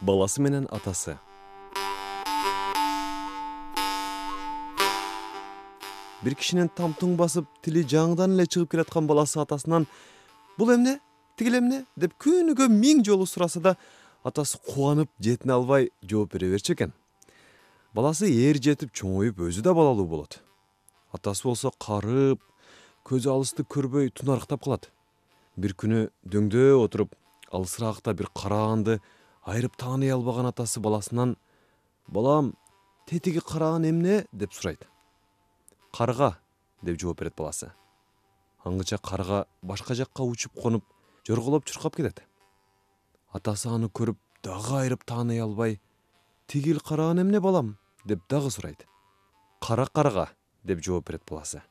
баласы менен атасы. Бир кишинин там туң басып тили жаңыдан эле чыгып келаткан баласы атасынан бул эмне? Тигил эмне? деп күнүгө миң жолу сураса да атасы кубанып жетине албай жооп бере берчү экен. Баласы эр жетип чоңоюп өзү да балалуу болот. Атасы болсо карып көзү алысты көрбөй тунарыктап калат. Бир күнү дөңдөө отуруп алысыраакта бир караганды айырып тааный албаган атасы баласынан балам тетиги караган эмне? деп сурайт. Карга деп жооп берет баласы. Аңгыча карга башка жакка учуп конуп жорголоп чуркап кетет. Атасы аны көрүп дагы айырып тааный албай тигил караган эмне балам? деп дагы сурайт. Кара карга деп жооп берет баласы.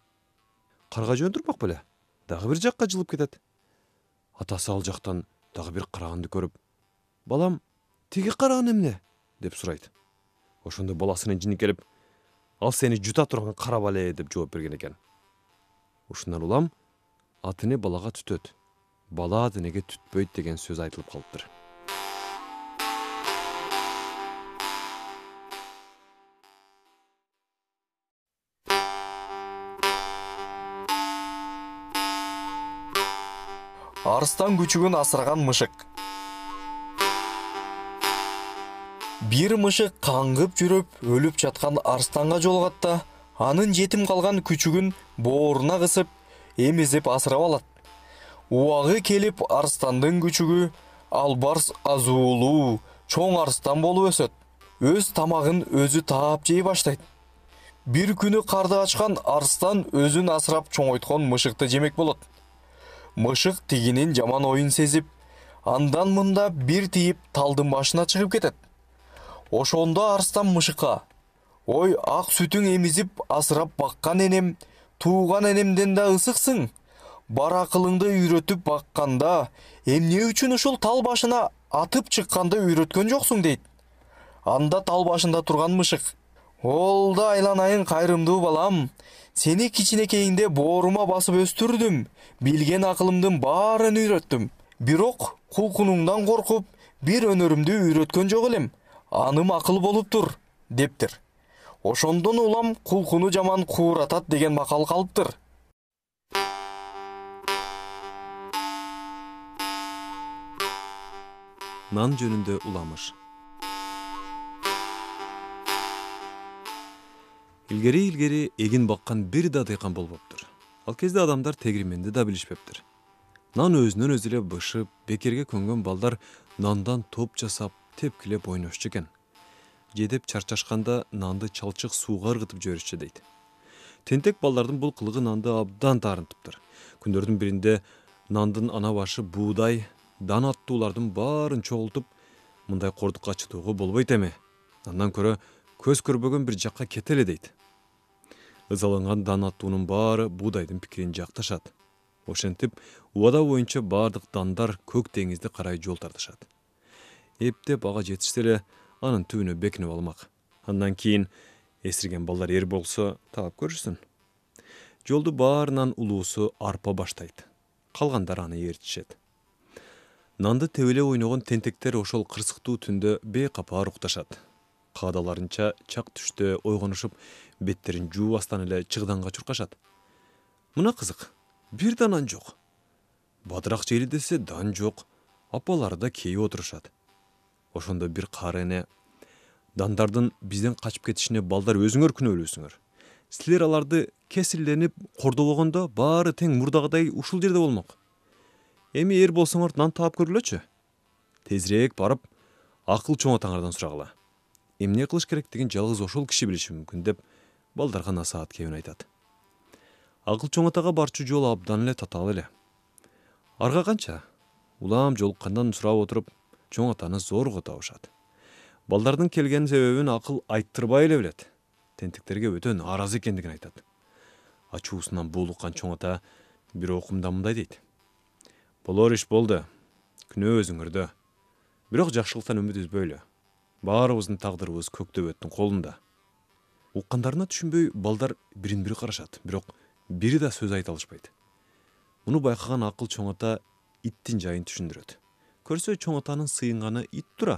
Карга жөн турмак беле дагы бир жакка жылып кетет атасы ал жактан дагы бир караганды көрүп балам тиги караган эмне? деп сурайт. Ошондо баласынын жиникелип ал сени жута турган кара бале деп жооп берген экен. Ушундан улам ат эне балага түтөт бала ат энеге түтпөйт деген сөз айтылып калыптыр. Арстан күчүгүн асыраган мышык бир мышык каңгып жүрүп өлүп жаткан арстанга жолугат да анын жетим калган күчүгүн бооруна кысып эмизип асырап алат. Убагы келип арстандын күчүгү албарс азуулуу чоң арстан болуп өсөт. Өз тамагын өзү таап жей баштайт. Бир күнү карды ачкан арстан өзүн асырап чоңойткон мышыкты жемек болот. Мышык тигинин жаман оюн сезип андан мында бир тийип талдын башына чыгып кетет ошондо арстан мышыкка. Ой ак сүтүң эмизип асырап баккан энем тууган энемден да ысыксың. Бар акылыңды үйрөтүп бакканда эмне үчүн ушул тал башына атып чыкканды үйрөткөн жоксуң? дейт. Анда тал башында турган мышык. Ол да айланайын кайрымдуу балам. Сени кичинекейиңде боорума басып өстүрдүм. Билген акылымдын баарын үйрөттүм. Бирок кулкунуңдан коркуп бир өнөрүмдү үйрөткөн жок элем аным акыл болуптур дептир. Ошондон улам кулкуну жаман кууратат деген макал калыптыр. Нан жөнүндө уламыш. Илгери илгери эгин баккан бир да дыйкан болбоптур. Ал кезде адамдар тегирменди да билишпептир. Нан өзүнөн өзү эле бышып бекерге көнгөн балдар нандан топ жасап тепкилеп ойношчу экен. Жедеп чарчашканда нанды чалчык сууга ыргытып жиберишчү дейт. Тентек балдардын бул кылыгы нанды абдан таарынтыптыр күндөрдүн биринде нандын ана башы буудай дан аттуулардын баарын чогултуп мындай кордукка чыдоого болбойт эми. Андан көрө көз көрбөгөн бир жакка кетели дейт. Ызаланган дан аттуунун баары буудайдын пикирин жакташат. Ошентип убада боюнча баардык дандар көк деңизди карай жол тартышат эптеп ага жетишсе эле анын түбүнө бекинип алмак. Андан кийин эсирген балдар эр болсо таап көрүшсүн. Жолду баарынан улуусу арпа баштайт. Калгандары аны ээрчишет. Нанды тебелеп ойногон тентектер ошол кырсыктуу түндө бейкапа укташат. Каадаларынча чак түштө ойгонушуп беттерин жуубастан эле чыгданга чуркашат. Мына кызык бир да нан жок. Бадырак жейли десе дан жок. Апалары да кейип отурушат ошондо бир кары эне дандардын бизден качып кетишине балдар өзүңөр күнөөлүүсүңөр силер аларды кесирленип кордобогондо баары тең мурдагыдай ушул жерде болмок. Эми эр болсоңор нан таап көргүлөчү тезирээк барып акыл чоң атаңардан сурагыла эмне кылыш керектигин жалгыз ошол киши билиши мүмкүн деп балдарга насаат кебин айтат. Акыл чоң атага барчу жол абдан эле татаал эле. Арга канча улам жолуккандан сурап отуруп чоң атаны зорго табышат. Балдардын келген себебин акыл айттырбай эле билет. Тентектерге өтө нааразы экендигин айтат. Ачуусунан буулуккан чоң ата бир окумда мындай дейт. Болор иш болду күнөө өзүңөрдө. Бирок жакшылыктан үмүт үзбөйлү баарыбыздын тагдырыбыз көк төбөттүн колунда уккандарына түшүнбөй балдар бирин бири карашат бирок бири да сөз айта алышпайт. Муну байкаган акыл чоң ата иттин жайын түшүндүрөт көрсө чоң атанын сыйынганы ит тура.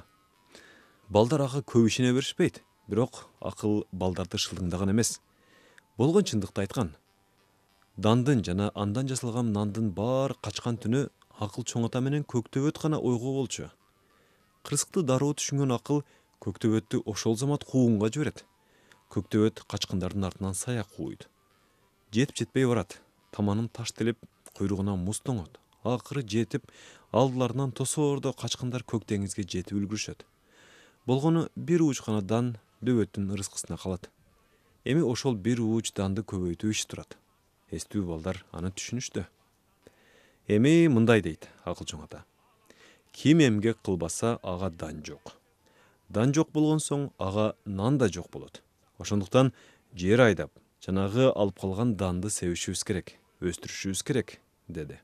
Балдар ага көп ишене беришпейт бирок акыл балдарды шылдыңдаган эмес. Болгон чындыкты айткан. Дандын жана андан жасалган нандын баары качкан түнү акыл чоң ата менен көк төбөт гана ойго болчу. Кырсыкты дароо түшүнгөн акыл көк төбөттү ошол замат куугунга жиберет. Көк төбөт качкындардын артынан сая кууйт. Жетип жетпей барат таманын таш телеп куйругуна муз тоңот акыры жетип алдыларынан тосоордо качкындар көк деңизге жетип үлгүрүшөт. Болгону бир ууч гана дан дөбөттүн ырыскысына калат. Эми ошол бир ууч данды көбөйтүү иши турат. Эстүү балдар аны түшүнүштү. Эми мындай дейт акыл чоң ата. Ким эмгек кылбаса ага дан жок. Дан жок болгон соң ага нан да жок болот. Ошондуктан жер айдап жанагы алып калган данды себишибиз керек өстүрүшүбүз керек деди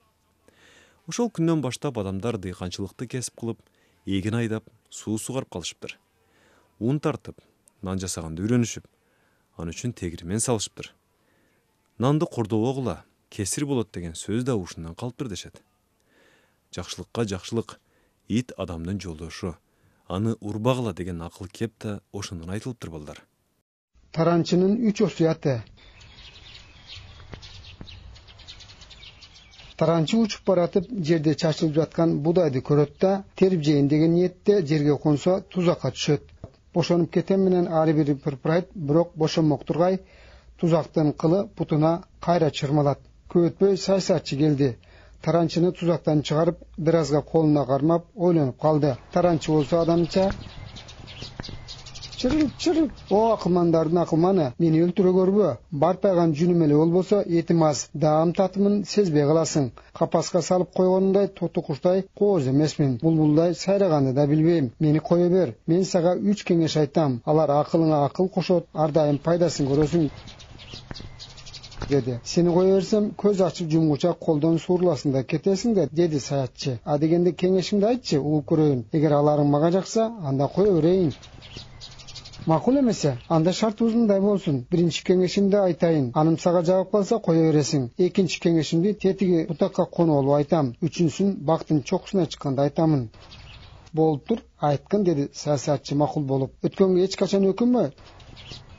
ошол күндөн баштап адамдар дыйканчылыкты кесип кылып эгин айдап суу сугарып калышыптыр. Ун тартып нан жасаганды үйрөнүшүп ал үчүн тегирмен салышыптыр. Нанды кордобогула кесир болот деген сөз да ушундан калыптыр дешет. Жакшылыкка жакшылык ит адамдын жолдошу аны урбагыла деген акыл кеп да ошондон айтылыптыр балдар. Таранчынын үч осуяты таранчы учуп баратып жерде чачылып жаткан буудайды көрөт да терип жейин деген ниетте жерге консо тузакка түшөт. Бошонуп кетем менен ары бери пырпырайт бирок бошонмок тургай тузактын кылы бутуна кайра чырмалат. Көп өтпөй саясатчы келди. Таранчыны тузактан чыгарып бир азга колуна кармап ойлонуп калды. Таранчы болсо адамча чырып чырып о акылмандардын акылманы мени өлтүрө көрбө. Барпайган жүнүм эле болбосо этим аз. Даам татымын сезбей каласың. Капаска салып койгонуңдай тоту куштай кооз эмесмин. Булбулдай сайраганды да билбейм. Мени кое бер. Мен сага үч кеңеш айтам. Алар акылыңа акыл кошот ар дайым пайдасын көрөсүң деди. Сени кое берсем көз ачып жумгуча колдон сууруласың да кетесиң да деди саятчы. Адегенде кеңешиңди айтчы угуп көрөйүн. Эгер аларың мага жакса анда кое берейин макул эмесе анда шартыбыз мындай болсун. Биринчи кеңешимди айтайын. Анын сага жагып калса кое бересиң. Экинчи кеңешимди тетиги бутакка конуп алып айтам. Үчүнчүсүн бактын чокусуна чыкканда айтамын. Болуптур айткын деди саясатчы макул болуп. Өткөнгө эч качан өкүнбө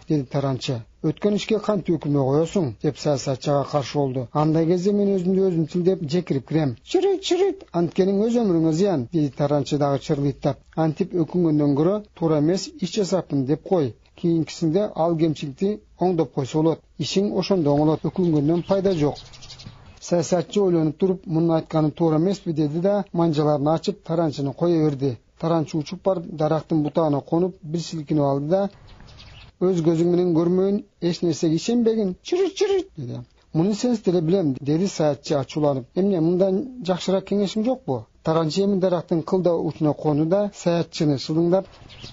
деди таранчы. Өткөн ишке кантип өкүнбөй коесуң деп саясатчы ага каршы болду. Андай кезде мен өзүмдү өзүм тилдеп жекирип кирем чырыйт чырыйт анткени өз өмүрүңө зыян деди таранчы дагы чырлыйттап. Антип өкүнгөндөн көрө туура эмес иш жасапмын деп кой. Кийинкисинде ал кемчиликти оңдоп койсо болот. Ишиң ошондо оңолот өкүнгөндөн пайда жок саясатчы ойлонуп туруп мунун айтканы туура эмеспи деди да манжаларын ачып таранчыны кое берди. Таранчы учуп барып дарактын бутагына конуп бир силкинип алды да өз көзүң менен көрмөйүн эч нерсеге ишенбегин чырыт деди муну сенс деле билем деди саятчы ачууланып эмне мындан жакшыраак кеңешиң жокпу таранчы эми дарактын кылда учуна конду да саятчыны шылдыңдап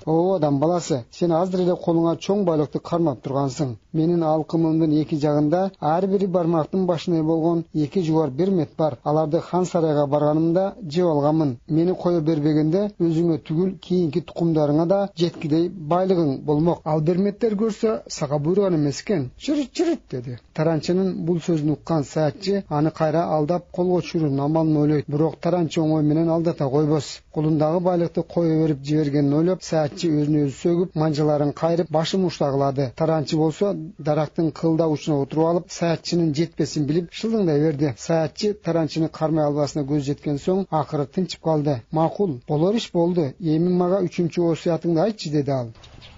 о адам баласы сен азыр эле колуңа чоң байлыкты кармап тургансың. Менин алкымымдын эки жагында ар бир бармактын башындай болгон эки жубар бермет бар. Аларды хан сарайга барганымда жеп алганмын. Мени кое бербегенде өзүңө түгүл кийинки тукумдарыңа да жеткидей байлыгың болмок. Ал берметтер көрсө сага буйруган эмес экен чырыт чырыт деди. Таранчынын бул сөзүн уккан саятчы аны кайра алдап колго түшүрүүнүн амалын ойлойт. Бирок таранчы оңой менен алдата койбос колундагы байлыкты кое берип жибергенин ойлоп саятчы өзүн өзү сөгүп манжаларын кайрып башын уштагылады таранчы болсо дарактын кылда учуна отуруп алып саятчынын жетпесин билип шылдыңдай берди. Саятчы таранчыны кармай албасына көзү жеткен соң акыры тынчып калды. Макул болор иш болду. Эми мага үчүнчү осуятыңды айтчы деди ал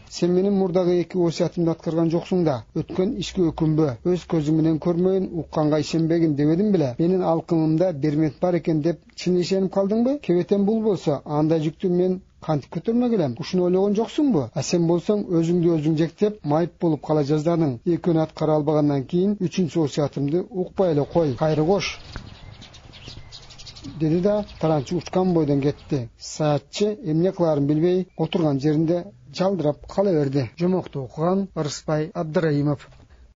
сен менин мурдагы эки осуятымды аткарган жоксуң да өткөн ишке өкүнбө өз көзүң менен көрмөйүн укканга ишенбегин дебедим беле. Менин алкымымда бермет бар экен деп чын ишенип калдыңбы? Кебетем бул болсо андай жүктү мен кантип көтөрмөк элем ушуну ойлогон жоксуңбу? А сен болсоң өзүңдү өзүң жектеп майып болуп кала жаздадың. Экөөнү аткара албагандан кийин үчүнчү осуятымды укпай эле кой. Кайры кош! Деди да таранчы учкан бойдон кетти. Саятчы эмне кылаарын билбей отурган жеринде жалдырап кала берди. Жомокту окуган ырысбай абдыраимов